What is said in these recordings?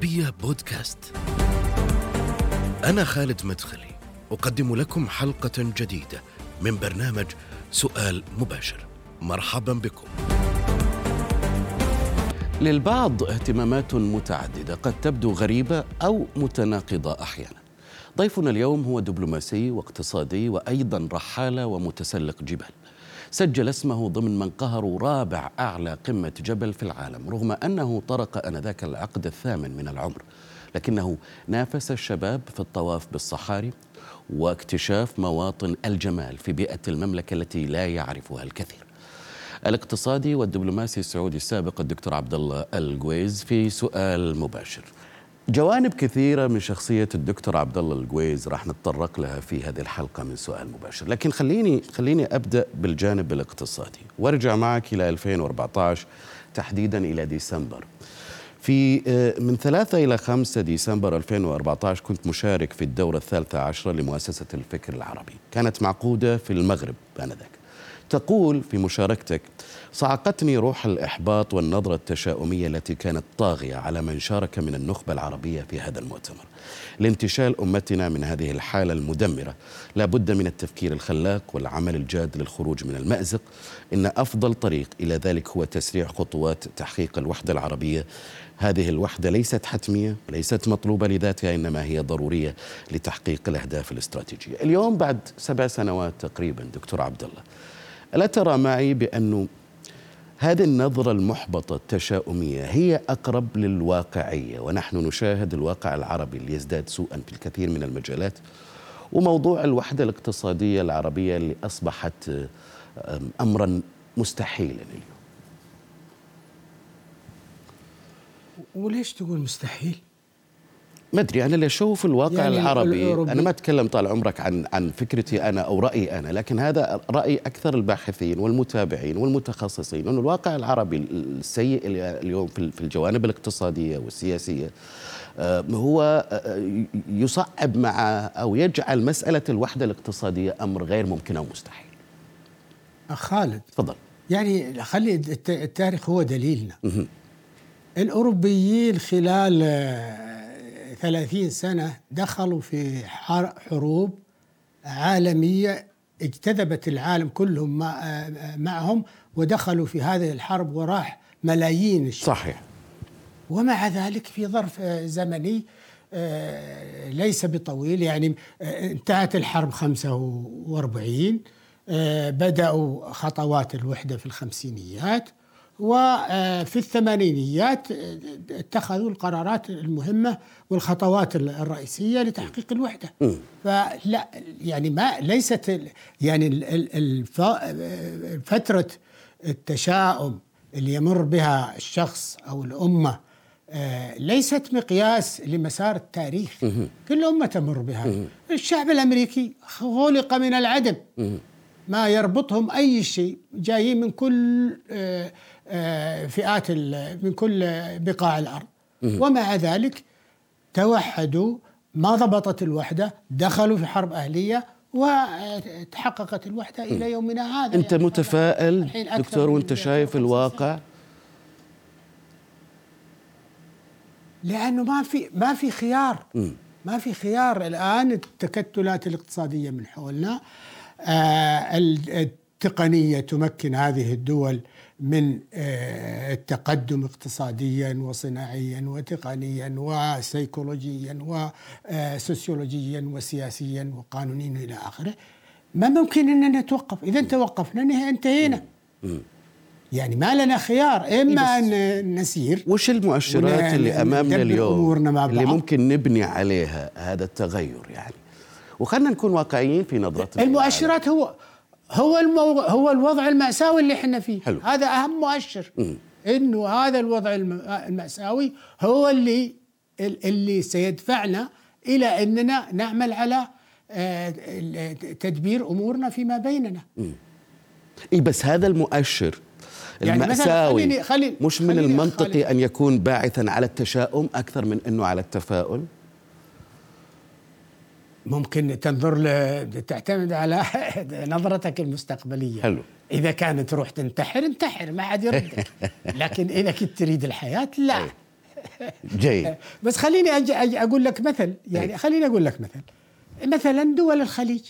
العربية بودكاست. أنا خالد مدخلي، أقدم لكم حلقة جديدة من برنامج سؤال مباشر. مرحبا بكم. للبعض اهتمامات متعددة قد تبدو غريبة أو متناقضة أحيانا. ضيفنا اليوم هو دبلوماسي واقتصادي وأيضا رحالة ومتسلق جبال. سجل اسمه ضمن من قهروا رابع أعلى قمة جبل في العالم رغم أنه طرق أنذاك العقد الثامن من العمر لكنه نافس الشباب في الطواف بالصحاري واكتشاف مواطن الجمال في بيئة المملكة التي لا يعرفها الكثير. الاقتصادي والدبلوماسي السعودي السابق الدكتور عبد الله القويز في سؤال مباشر. جوانب كثيرة من شخصية الدكتور عبد الله القويز راح نتطرق لها في هذه الحلقة من سؤال مباشر، لكن خليني خليني أبدأ بالجانب الاقتصادي. وأرجع معك إلى 2014 تحديدا إلى ديسمبر. في آه، من 3 إلى 5 ديسمبر 2014 كنت مشارك في الدورة الثالثة عشرة لمؤسسة الفكر العربي. كانت معقودة في المغرب آنذاك. تقول في مشاركتك صعقتني روح الإحباط والنظرة التشاؤمية التي كانت طاغية على من شارك من النخبة العربية في هذا المؤتمر. لانتشال أمتنا من هذه الحالة المدمرة لا بد من التفكير الخلاق والعمل الجاد للخروج من المأزق. إن أفضل طريق إلى ذلك هو تسريع خطوات تحقيق الوحدة العربية. هذه الوحدة ليست حتمية ليست مطلوبة لذاتها إنما هي ضرورية لتحقيق الأهداف الاستراتيجية. اليوم بعد سبع سنوات تقريبا دكتور عبد الله ألا ترى معي بأنه هذه النظرة المحبطة التشاؤمية هي أقرب للواقعية ونحن نشاهد الواقع العربي اللي يزداد سوءا في الكثير من المجالات وموضوع الوحدة الاقتصادية العربية اللي أصبحت أمرا مستحيلا اليوم وليش تقول مستحيل؟ ما أدري أنا اللي أشوف الواقع يعني العربي الأوروبي. أنا ما أتكلم طال عمرك عن عن فكرتي أنا أو رأيي أنا لكن هذا رأي أكثر الباحثين والمتابعين والمتخصصين إنه الواقع العربي السيء اليوم في الجوانب الاقتصادية والسياسية آه، هو آه، يصعب مع أو يجعل مسألة الوحدة الاقتصادية أمر غير ممكن أو مستحيل. خالد تفضل يعني خلي التاريخ هو دليلنا. الأوروبيين خلال آه، ثلاثين سنة دخلوا في حروب عالمية اجتذبت العالم كلهم معهم ودخلوا في هذه الحرب وراح ملايين الشعب صحيح. ومع ذلك في ظرف زمني آه، ليس بطويل يعني آه، انتهت الحرب 45 آه، بدأوا خطوات الوحدة في الخمسينيات. وفي الثمانينيات اتخذوا القرارات المهمة والخطوات الرئيسية لتحقيق الوحدة. فلا يعني ما ليست يعني فترة التشاؤم اللي يمر بها الشخص أو الأمة آه، ليست مقياس لمسار التاريخ. كل أمة تمر بها. الشعب الأمريكي خلق من العدم. ما يربطهم أي شيء. جايين من كل آه، فئات من كل بقاع الأرض. ومع ذلك توحدوا ما ضبطت الوحدة دخلوا في حرب أهلية وتحققت الوحدة إلى يومنا هذا. أنت يعني متفائل دكتور وأنت شايف الواقع؟ لأنه ما في ما في خيار. ما في خيار. الآن التكتلات الاقتصادية من حولنا آه التقنيه تمكن هذه الدول من آه، التقدم اقتصاديا وصناعيا وتقنيا وسيكولوجيا وسوسيولوجيا وسياسيا وقانونيا إلى آخره. ما ممكن إننا نتوقف؟ إذا توقفنا انتهينا. يعني ما لنا خيار إما أن نسير. وش المؤشرات اللي أمامنا اليوم اللي ممكن نبني عليها هذا التغير يعني؟ وخلنا نكون واقعيين في نظرتنا المؤشرات هو هو المو... هو الوضع المأساوي اللي إحنا فيه. حلو. هذا أهم مؤشر. م. إنه هذا الوضع المأساوي هو اللي اللي سيدفعنا إلى أننا نعمل على آه، تدبير أمورنا فيما بيننا. إيه بس هذا المؤشر يعني المأساوي خليني خليني مش من المنطقي خليني أن يكون باعثا على التشاؤم أكثر من أنه على التفاؤل؟ ممكن تنظر ل... تعتمد على نظرتك المستقبلية. حلو. إذا كانت تروح تنتحر انتحر ما حد يردك. لكن إذا كنت تريد الحياة لا. طيب. جيد. بس خليني أجي أجي أقول لك مثل. يعني إيه. خليني أقول لك مثل. مثلا دول الخليج.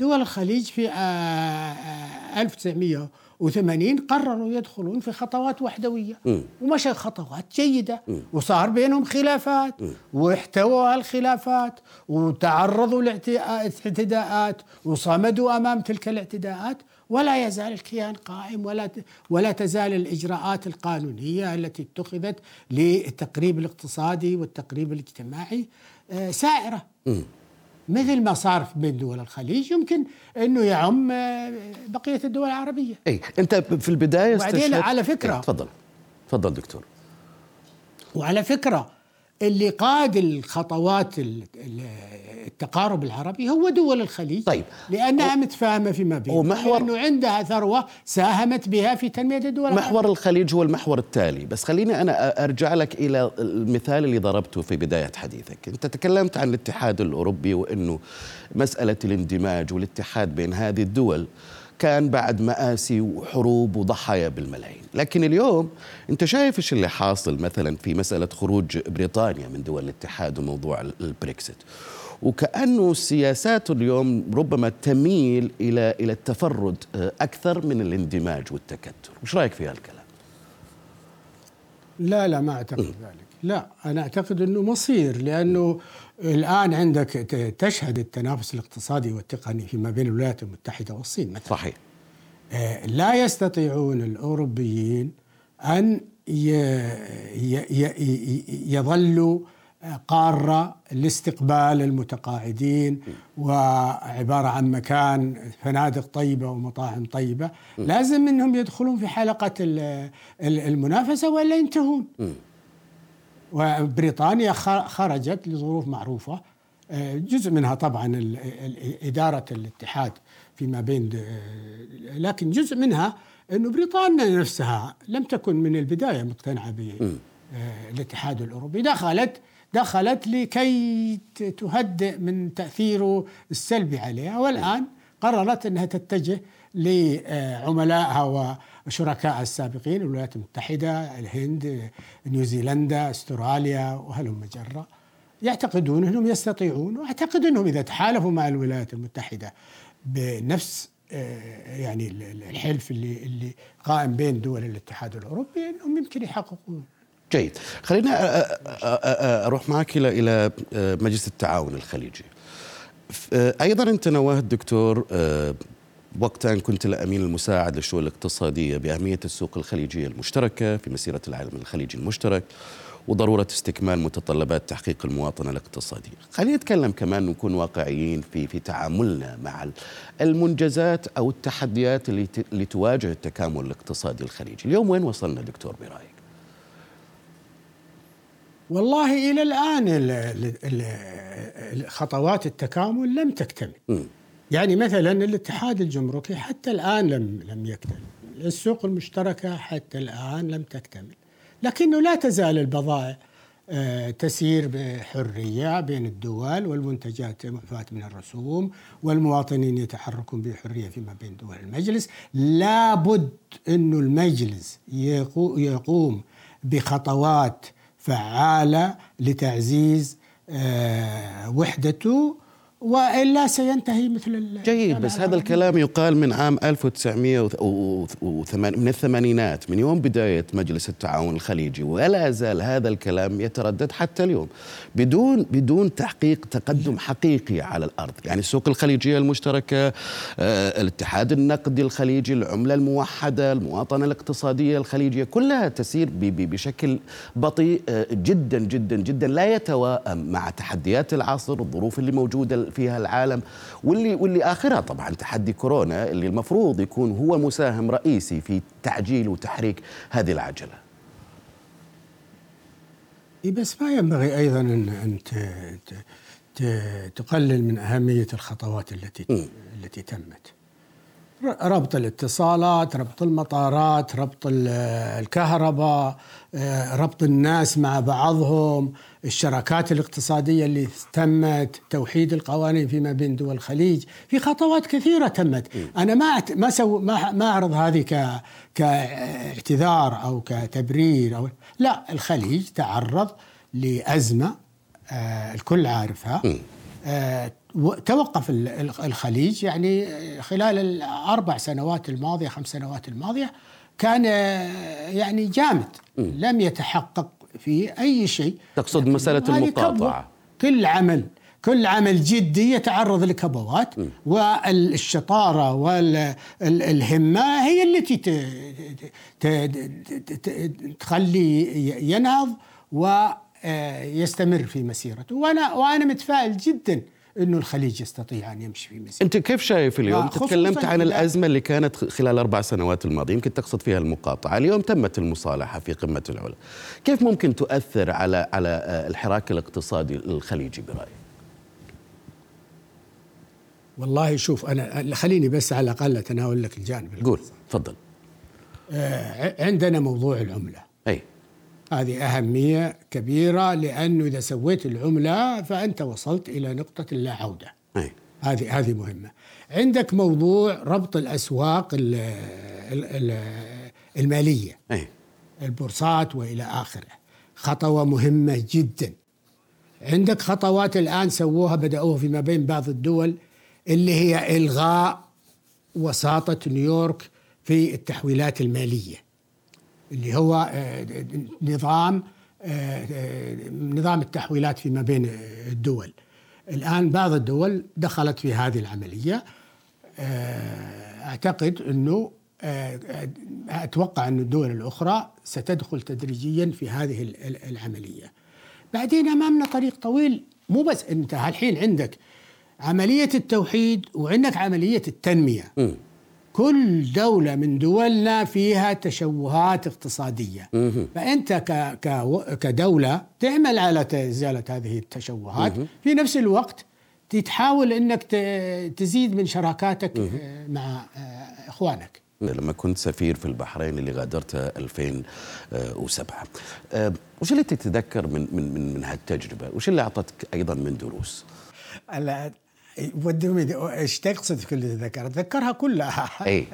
دول الخليج في آه، آه، 1900 وثمانين قرروا يدخلون في خطوات وحدوية. ومشى خطوات جيدة. وصار بينهم خلافات. واحتووا الخلافات. وتعرضوا لاعتداءات. وصمدوا أمام تلك الاعتداءات. ولا يزال الكيان قائم. ولا ولا تزال الإجراءات القانونية التي اتخذت للتقريب الاقتصادي والتقريب الاجتماعي آه، سائرة. مثل ما صار بين دول الخليج يمكن إنه يعم آه، بقية الدول العربية. إي أنت في البداية وبعدين على إيه، تفضل. تفضل دكتور. وعلى فكرة اللي قاد الخطوات ال- ال- التقارب العربي هو دول الخليج. طيب. لأنها متفاهمة فيما بينها ومحور- لأنه عندها ثروة ساهمت بها في تنمية الدول محور الخليج هو المحور التالي. بس خليني أنا أرجع لك إلى المثال اللي ضربته في بداية حديثك. أنت تكلمت عن الاتحاد الأوروبي وأنه مسألة الاندماج والاتحاد بين هذه الدول. كان بعد مآسي وحروب وضحايا بالملايين. لكن اليوم أنت شايف إيش اللي حاصل مثلا في مسألة خروج بريطانيا من دول الاتحاد وموضوع البريكسيت؟ وكأنه السياسات اليوم ربما تميل إلى إلى التفرد آه، أكثر من الاندماج والتكتل. وش رأيك في هالكلام؟ لا لا ما أعتقد ذلك. لا أنا أعتقد إنه مصير لأنه الآن عندك تشهد التنافس الاقتصادي والتقني فيما بين الولايات المتحدة والصين مثلا. صحيح. آه، لا يستطيعون الأوروبيين أن يظلوا قارة لاستقبال المتقاعدين وعبارة عن مكان فنادق طيبة ومطاعم طيبة. لازم إنهم يدخلون في حلقة ال- ال- المنافسة والا ينتهون. وبريطانيا خرجت لظروف معروفة آه، جزء منها طبعا إدارة الاتحاد فيما بين آه، لكن جزء منها أنه بريطانيا نفسها لم تكن من البداية مقتنعة بالاتحاد الأوروبي. دخلت دخلت لكي تهدئ من تأثيره السلبي عليها والآن قررت أنها تتجه لعملائها وشركائها السابقين الولايات المتحدة الهند نيوزيلندا أستراليا وهلم جرة يعتقدون أنهم يستطيعون وأعتقد أنهم إذا تحالفوا مع الولايات المتحدة بنفس آه، يعني ال- ال- الحلف اللي اللي قائم بين دول الاتحاد الأوروبي أنهم يمكن يحققون. جيد. خلينا أ- أ- أروح معك إلى إلى مجلس التعاون الخليجي. أيضا أنت نوهت دكتور أ، وقتها كنت الامين المساعد للشؤون الاقتصادية بأهمية السوق الخليجية المشتركة في مسيرة العالم الخليجي المشترك وضرورة استكمال متطلبات تحقيق المواطنة الاقتصادية. خلينا نتكلم كمان نكون واقعيين في في تعاملنا مع ال- المنجزات أو التحديات اللي تواجه التكامل الاقتصادي الخليجي. اليوم وين وصلنا دكتور برأيك؟ والله إلى الآن ال- ال- ال- خطوات التكامل لم تكتمل مم. يعني مثلا الاتحاد الجمركي حتى الآن لم لم يكتمل. السوق المشتركة حتى الآن لم تكتمل. لكنه لا تزال البضائع آه، تسير بحرية بين الدول والمنتجات معفاة من الرسوم والمواطنين يتحركون بحرية فيما بين دول المجلس. لابد أنه المجلس يقو- يقوم بخطوات فعالة لتعزيز آه، وحدته وإلا سينتهي مثل جيد بس هذا الكلام يقال من عام 1908 من الثمانينات من يوم بداية مجلس التعاون الخليجي ولا زال هذا الكلام يتردد حتى اليوم بدون بدون تحقيق تقدم حقيقي على الأرض. يعني السوق الخليجية المشتركة آه، الاتحاد النقدي الخليجي العملة الموحدة المواطنة الاقتصادية الخليجية كلها تسير بشكل بطيء آه، جدا جدا جدا لا يتوائم مع تحديات العصر الظروف اللي موجودة فيها العالم واللي واللي آخرها طبعا تحدي كورونا اللي المفروض يكون هو مساهم رئيسي في تعجيل وتحريك هذه العجلة إيه بس ما ينبغي أيضا ان إن تقلل من أهمية الخطوات التي. التي تمت. ربط الاتصالات ربط المطارات ربط ال- الكهرباء آه، ربط الناس مع بعضهم الشراكات الاقتصادية اللي تمت توحيد القوانين فيما بين دول الخليج. في خطوات كثيرة تمت. أنا ما أت- ما سو ما ما أعرض هذه ك كاعتذار أو كتبرير أو لا الخليج تعرض لأزمة آه، الكل عارفها. آه، توقف ال- ال- الخليج يعني آه، خلال الأربع سنوات الماضية خمس سنوات الماضية كان آه، يعني جامد. لم يتحقق في أي شيي تقصد مسألة هذه المقاطعة. كل عمل كل عمل جدي يتعرض لكبوات والشطارة والهمة هي التي ت- ت- ت- ت- تخلي ينهض ويستمر في مسيرته. وأنا وأنا متفائل جدا إنه الخليج يستطيع أن يمشي في مسيرته أنت كيف شايف اليوم؟ تكلمت عن الأزمة اللي كانت خلال أربع سنوات الماضية يمكن تقصد فيها المقاطعة. اليوم تمت المصالحة في قمة العلا. كيف ممكن تؤثر على على آه، الحراك الاقتصادي الخليجي برأيك؟ والله شوف أنا خليني بس على الأقل أتناول لك الجانب قول تفضل. آه، عندنا موضوع العملة. هذه أهمية كبيرة لأنه إذا سويت العملة فأنت وصلت إلى نقطة اللا عودة. أي. هذه هذه مهمة. عندك موضوع ربط الأسواق ال- ال- ال- المالية. أي. البورصات وإلى آخره. خطوة مهمة جدا. عندك خطوات الآن سووها بدأوها فيما بين بعض الدول اللي هي إلغاء وساطة نيويورك في التحويلات المالية. اللي هو آه، نظام آه، آه، نظام التحويلات فيما بين الدول. الآن بعض الدول دخلت في هذه العملية. أعتقد أنه أتوقع أن الدول الأخرى ستدخل تدريجيا في هذه ال- ال- العملية. بعدين أمامنا طريق طويل. مو بس أنت الحين عندك عملية التوحيد وعندك عملية التنمية. مم. كل دولة من دولنا فيها تشوهات اقتصادية. فأنت ك ك كدولة تعمل على إزالة هذه التشوهات. في نفس الوقت تحاول أنك ت- تزيد من شراكاتك آه، مع آه، إخوانك. لما كنت سفير في البحرين اللي غادرتها 2007 آه، وش اللي تتذكر من من من, من هالتجربة؟ وش اللي أعطتك أيضا من دروس؟ إيش تقصد في كل تذكر تذكرها كلها. اي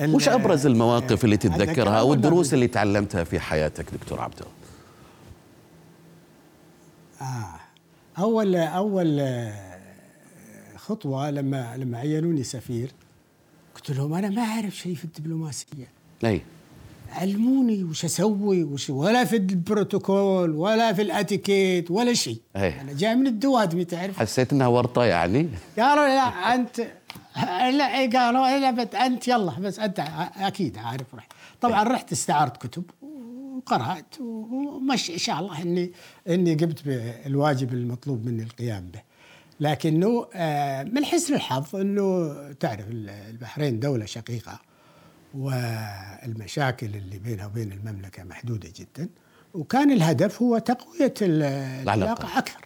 وش أبرز المواقف اللي تتذكرها أو الدروس اللي تعلمتها في حياتك دكتور عبده؟ آه. أول أول آه، خطوة لما لما عينوني سفير قلت لهم أنا ما أعرف شيء في الدبلوماسية. اي علموني وش أسوي وش ولا في البروتوكول ولا في الأتيكيت ولا شيء. أي. أنا جاي من الدوادمي تعرف؟ حسيت إنها ورطة يعني؟ قالوا لا أنت لا إيه قالوا لا بس أنت يلا بس أنت ع- أكيد عارف رح طبعا رحت استعرت كتب وقرأت ومش إن شاء الله إني إني قمت بالواجب المطلوب مني القيام به. لكنه آه، من حسن الحظ إنه تعرف البحرين دولة شقيقة. والمشاكل اللي بينها وبين المملكة محدودة جدا. وكان الهدف هو تقوية ال- العلاقة. أكثر.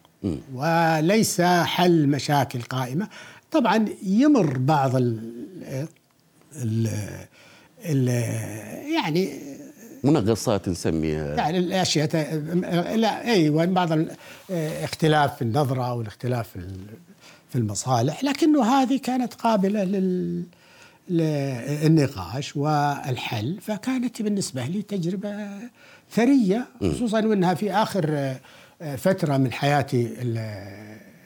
وليس حل مشاكل قائمة. طبعا يمر بعض ال ال ال يعني منغصات نسميها. يعني الأشياء لا أيوه بعض الاختلاف في النظرة أو الاختلاف في ال- في المصالح. لكنه هذه كانت قابلة لل للنقاش والحل فكانت بالنسبة لي تجربة ثرية خصوصا وأنها في آخر فترة من حياتي ال-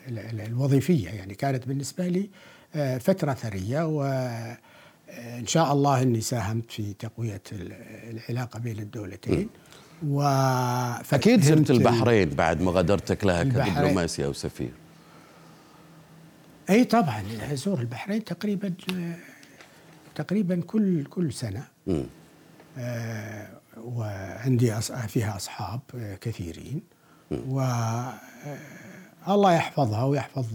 ال- الوظيفية يعني كانت بالنسبة لي فترة ثرية و إن شاء الله إني ساهمت في تقوية ال- العلاقة بين الدولتين. و أكيد زرت البحرين بعد مغادرتك لها. كدبلوماسي أو سفير إي طبعا ازور البحرين تقريبا تقريبا كل كل سنة. آه، وعندي فيها أصحاب آه، كثيرين و آه، الله يحفظها ويحفظ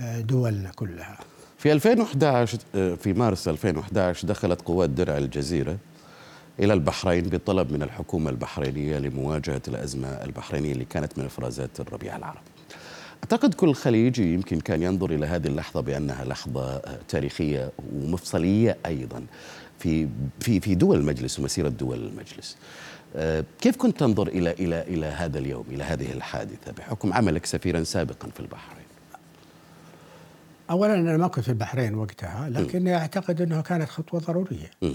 آه، دولنا كلها. في 2011 آه، في مارس 2011 دخلت قوات درع الجزيرة إلى البحرين بطلب من الحكومة البحرينية لمواجهة الأزمة البحرينية اللي كانت من إفرازات الربيع العربي. أعتقد كل خليجي يمكن كان ينظر إلى هذه اللحظة بأنها لحظة تاريخية ومفصلية أيضا في في في دول المجلس ومسيرة دول المجلس. آه، كيف كنت تنظر إلى إلى إلى هذا اليوم إلى هذه الحادثة بحكم عملك سفيرا سابقا في البحرين؟ اولا أنا ما كنت في البحرين وقتها لكني أعتقد أنها كانت خطوة ضرورية. م.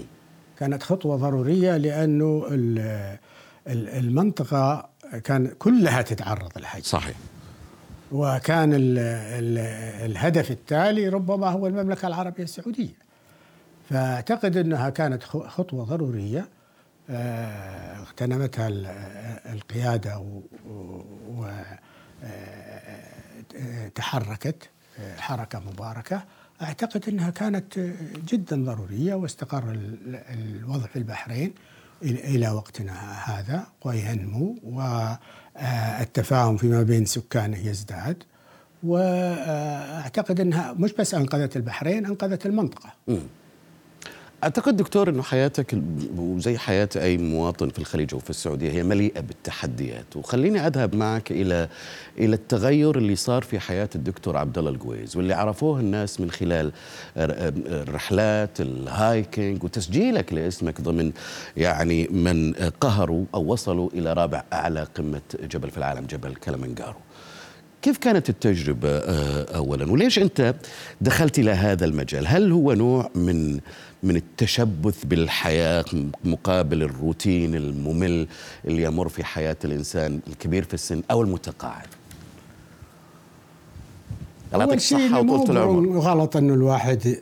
كانت خطوة ضرورية لأنه ال- ال- المنطقة كان كلها تتعرض للحجر. صحيح وكان ال ال الهدف التالي ربما هو المملكة العربية السعودية. فأعتقد أنها كانت خطوة ضرورية آه، اغتنمتها ال- القيادة وتحركت حركة مباركة. أعتقد أنها كانت آه، جدا ضرورية واستقر ال- الوضع في البحرين إلى وقتنا هذا وينمو والتفاهم فيما بين سكانه يزداد وأعتقد إنها مش بس أنقذت البحرين أنقذت المنطقة. أعتقد دكتور أنه حياتك وزي حياة أي مواطن في الخليج أو في السعودية هي مليئة بالتحديات. وخليني أذهب معك إلى إلى التغير اللي صار في حياة الدكتور عبد الله القويز واللي عرفوه الناس من خلال الرحلات الهايكينج وتسجيلك لاسمك ضمن يعني من قهروا أو وصلوا إلى رابع أعلى قمة جبل في العالم جبل كلمنجارو. كيف كانت التجربة آه، أولا؟ وليش أنت دخلت إلى هذا المجال؟ هل هو نوع من من التشبث بالحياة مقابل الروتين الممل اللي يمر في حياة الإنسان الكبير في السن أو المتقاعد؟ الله يعطيك الصحة مو وطولة العمر. غلط إنه الواحد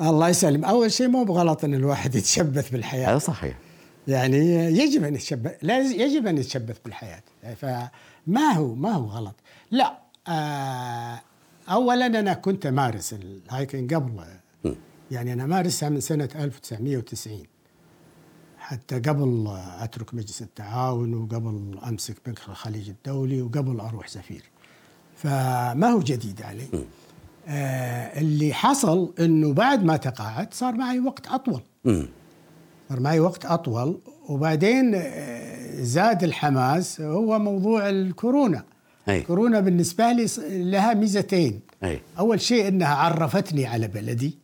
الله يسلم. أول شيء مو بغلط ان الواحد يتشبث بالحياة. هذا صحيح. يعني يجب أن يتشبث لا يجب أن يتشبث بالحياة. فما هو ما هو غلط. لا آه اولا أنا كنت أمارس الهايكنج قبل. يعني أنا أمارسها من سنة 1990 حتى قبل أترك مجلس التعاون وقبل أمسك بنك الخليج الدولي وقبل أروح سفير. فما هو جديد علي. آه اللي حصل إنه بعد ما تقاعدت صار معي وقت أطول. صار معي وقت أطول وبعدين آه، زاد الحماس. هو موضوع الكورونا. أي. الكورونا بالنسبة لي لها ميزتين أي. أول شيء إنها عرفتني على بلدي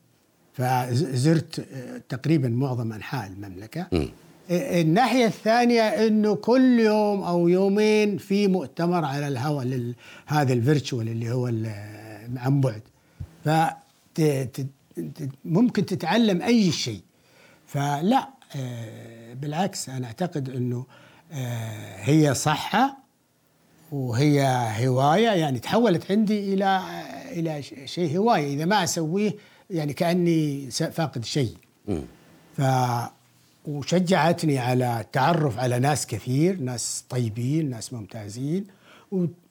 فزرت آه، تقريبا معظم أنحاء المملكة مم. آه، الناحية الثانية إنه كل يوم أو يومين في مؤتمر على الهواء لل- هذا الفيرتشوال اللي هو ال- عن بعد ف ممكن تتعلم أي شيء فلا آه، بالعكس أنا أعتقد إنه آه، هي صحة وهي هواية يعني تحولت عندي إلى إلى شيء هواية. إذا ما أسويه يعني كأني فاقد شيء. ف وشجعتني على التعرف على ناس كثير ناس طيبين ناس ممتازين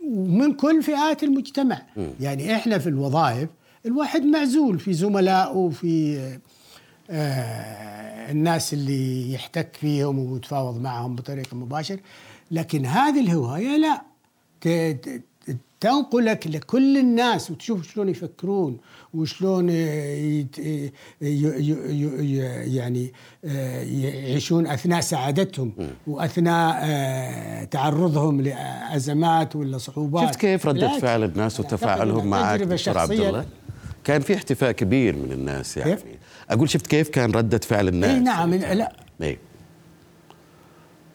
ومن كل فئات المجتمع. يعني إحنا في الوظائف الواحد معزول في زملائه في آه الناس اللي يحتك فيهم ويتفاوض معهم بطريقة مباشره لكن هذه الهواية لا. تنقلك لكل الناس وتشوف شلون يفكرون وشلون ي- ي- يعني آه، يعيشون أثناء سعادتهم وأثناء آه، تعرضهم لأزمات ولا صعوبات شفت كيف بالعكس. فعل الناس وتفاعلهم معك دكتور عبد الله كان في احتفاء كبير من الناس يعني كيف؟ أقول شفت كيف كان ردة فعل الناس اي نعم لا إيه.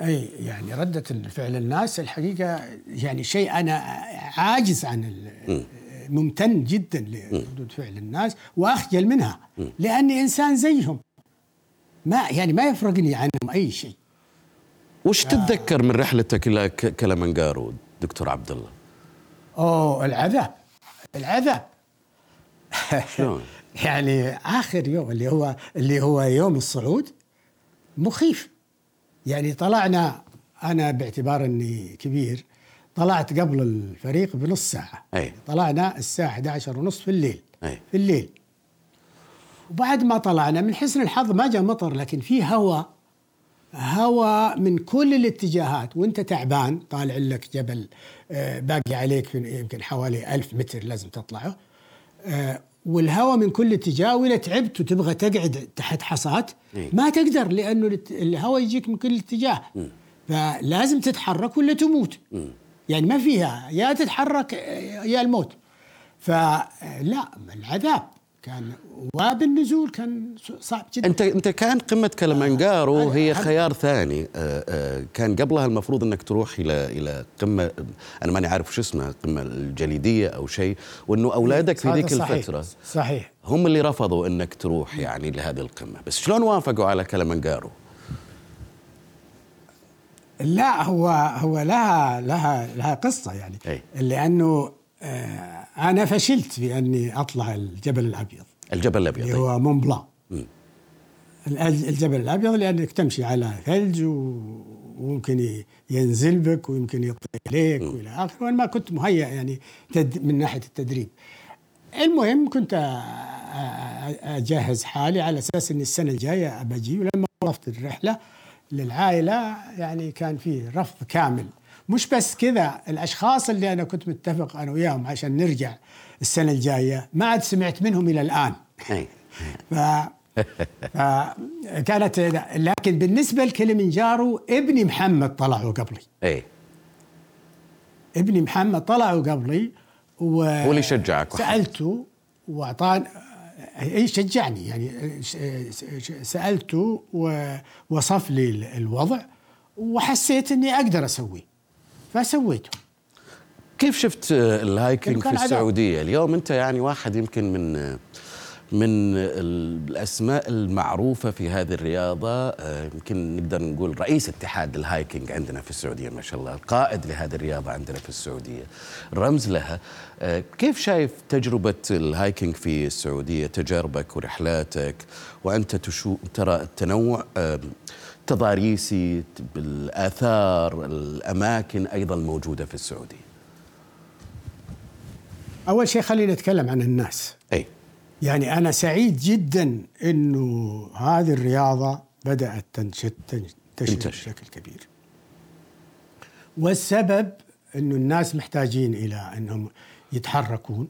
أي يعني ردة فعل الناس الحقيقة يعني شيء أنا عاجز عن ممتن جدا لردود فعل الناس وأخجل منها. لاني إنسان زيهم. ما يعني ما يفرقني عنهم أي شيء. وش تتذكر من رحلتك إلى كلمنجارو دكتور عبد الله؟ أوه العذاب. العذاب؟ يعني آخر يوم اللي هو اللي هو يوم الصعود مخيف. يعني طلعنا أنا باعتبار إني كبير طلعت قبل الفريق بنص ساعة. أي. طلعنا الساعة 11 ونص في الليل. أي. في الليل. وبعد ما طلعنا من حسن الحظ ما جاء مطر لكن في هواء هواء من كل الاتجاهات. وأنت تعبان طالع لك جبل آه، باقي عليك يمكن حوالي ألف متر لازم تطلعه. آه، والهواء من كل اتجاه واذا تعبت وتبغى تقعد تحت حصات إيه. ما تقدر لأنه الهواء يجيك من كل اتجاه. فلازم تتحرك ولا تموت. يعني ما فيها يا تتحرك يا الموت. فلا العذاب. كان وبالنزول كان صعب جدا. انت أنت كان قمة كلمنجارو هي خيار ثاني. آه، آه، كان قبلها المفروض إنك تروح إلى إلى قمة أنا ماني عارف شو اسمها القمه الجليدية أو شيء وأنه أولادك في ذيك صحيح الفترة صحيح. هم اللي رفضوا إنك تروح يعني لهذه القمة. بس شلون وافقوا على كلمنجارو لا هو هو لها لها لها قصة يعني. أي. لأنه آه أنا فشلت في أني أطلع الجبل الأبيض. الجبل الأبيض اللي هو مون بلان. الجبل الأبيض لأنك تمشي على ثلج و- وممكن ينزل بك ويمكن يطيح عليك وإلى آخره وأنا ما كنت مهيأ يعني تد من ناحية التدريب. المهم كنت أجهز حالي على أساس إني السنة الجاية بجي ولما وقفت الرحلة للعائلة يعني كان في رفض كامل. مش بس كذا الأشخاص اللي أنا كنت متفق أنا وياهم عشان نرجع السنة الجاية ما عاد سمعت منهم إلى الآن. ف... فكانت لكن بالنسبة لكليمنجارو ابني محمد طلعوا قبلي إي ابني محمد طلعوا قبلي و هو اللي شجعك. سألته واعطاني إي شجعني يعني سألته ووصف لي ال- الوضع وحسيت إني أقدر أسويه فسويته كيف شفت آه، ال hiking في. السعودية؟ اليوم أنت يعني واحد يمكن من آه، من الأسماء المعروفة في هذه الرياضة. آه، يمكن نقدر نقول رئيس اتحاد ال hiking عندنا في السعودية ما شاء الله القائد لهذه الرياضة عندنا في السعودية. رمز لها. كيف شايف تجربة ال hiking في السعودية؟ تجاربك ورحلاتك وأنت تشو ترى التنوع تضاريسي بالاثار الأماكن أيضا موجودة في السعودية. أول شيء خلينا نتكلم عن الناس. أي. يعني أنا سعيد جدا أنه هذه الرياضة بدأت تنشط تنتشر. بشكل كبير. والسبب أنه الناس محتاجين إلى أنهم يتحركون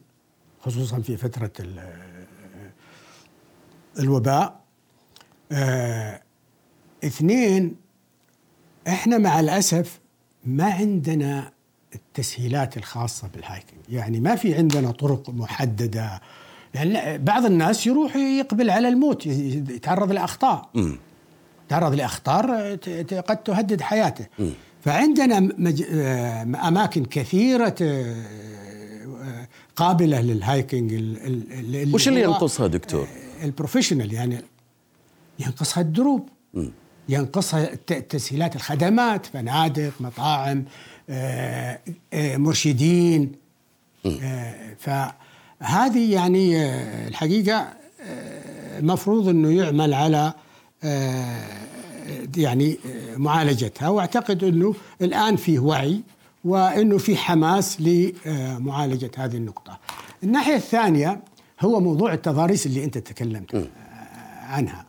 خصوصا في فترة ال- الوباء. آه اثنين إحنا مع الأسف ما عندنا التسهيلات الخاصة بالهايكنج، يعني ما في عندنا طرق محددة. لأن بعض الناس يروح يقبل على الموت يتعرض لأخطاء. امم تعرض ت- قد تهدد حياته. فعندنا مج... آه، أماكن كثيرة آه، قابلة لل hiking ال- وش اللي ينقصها دكتور؟ ال professional يعني ينقصها الدروب. ينقصها تسهيلات الخدمات فنادق مطاعم آه، آه، مرشدين آه، فهذه يعني الحقيقة آه، المفروض إنه يعمل على يعني معالجتها وأعتقد إنه الآن فيه وعي وإنه في حماس لمعالجة هذه النقطة. الناحية الثانية هو موضوع التضاريس اللي أنت تكلمت عنها.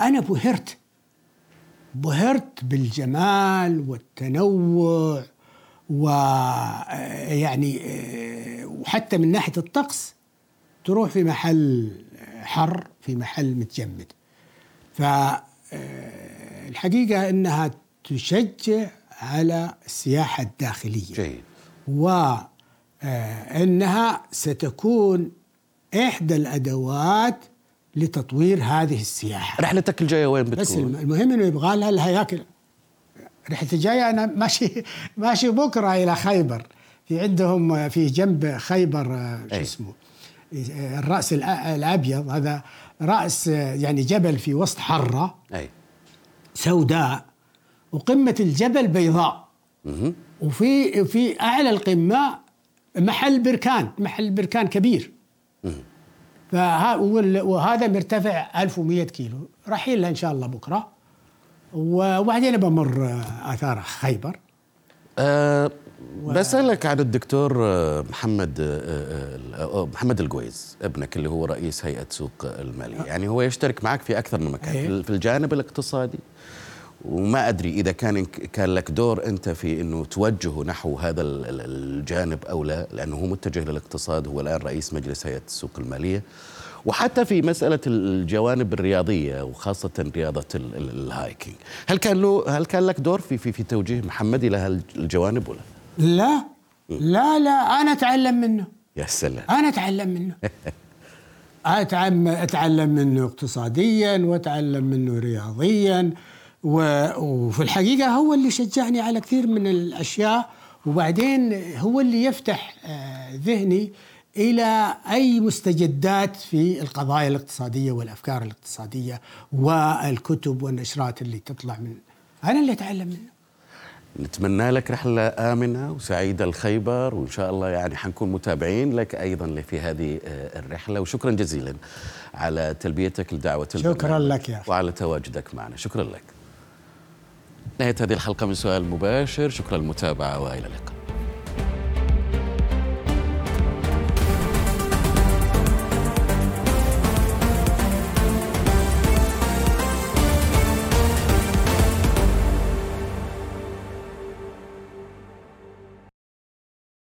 أنا بهرت بهرت بالجمال والتنوع ويعني وحتى من ناحية الطقس تروح في محل حر في محل متجمد. فالحقيقة إنها تشجع على السياحة الداخلية. جيد. وانها ستكون إحدى الأدوات لتطوير هذه السياحة. رحلتك الجاية وين بس بتكون؟ المهم إنه يبغى لها الهياكل رحلتي الجاية أنا ماشي ماشي بكرة إلى خيبر. في عندهم في جنب خيبر آه، شو أي. اسمه؟ الرأس الأبيض. هذا رأس آه، يعني جبل في وسط حرة. اي سوداء. وقمة الجبل بيضاء. وفي في أعلى القمة محل بركان محل بركان كبير. وهذا مرتفع 1100 كيلو. رايحين له إن شاء الله بكرة. وبعدين بمر آثار خيبر. أه بسألك عن الدكتور آه، محمد آه، آه، محمد القويز ابنك اللي هو رئيس هيئة سوق المالية. يعني هو يشترك معك في أكثر من مكان. إيه. في الجانب الاقتصادي. وما أدري إذا كان كان لك دور أنت في أنه توجهه نحو هذا ال- ال- الجانب أو لا لأنه هو متجه للاقتصاد هو الآن رئيس مجلس هيئة السوق المالية. وحتى في مسألة الجوانب الرياضية وخاصة رياضة ال- ال- الهايكينج. هل كان له هل كان لك دور في في في توجيه محمد إلى هالجوانب ولا؟ لا. لا لا. أنا أتعلم منه. يا سلام. أنا أتعلم منه. أتعلم, أتعلم منه اقتصاديا وأتعلم منه رياضيا. وفي الحقيقة هو اللي شجعني على كثير من الأشياء وبعدين هو اللي يفتح آه، ذهني إلى أي مستجدات في القضايا الاقتصادية والأفكار الاقتصادية والكتب والنشرات اللي تطلع من. أنا اللي أتعلم منه. نتمنى لك رحلة آمنة وسعيدة الخيبر وإن شاء الله يعني حنكون متابعين لك أيضا في هذه آه، الرحلة. وشكرا جزيلا على تلبيتك لدعوة شكرا لك يا. وعلى تواجدك معنا. شكرا لك. نهاية هذه الحلقة من سؤال مباشر. شكرا للمتابعة وإلى اللقاء.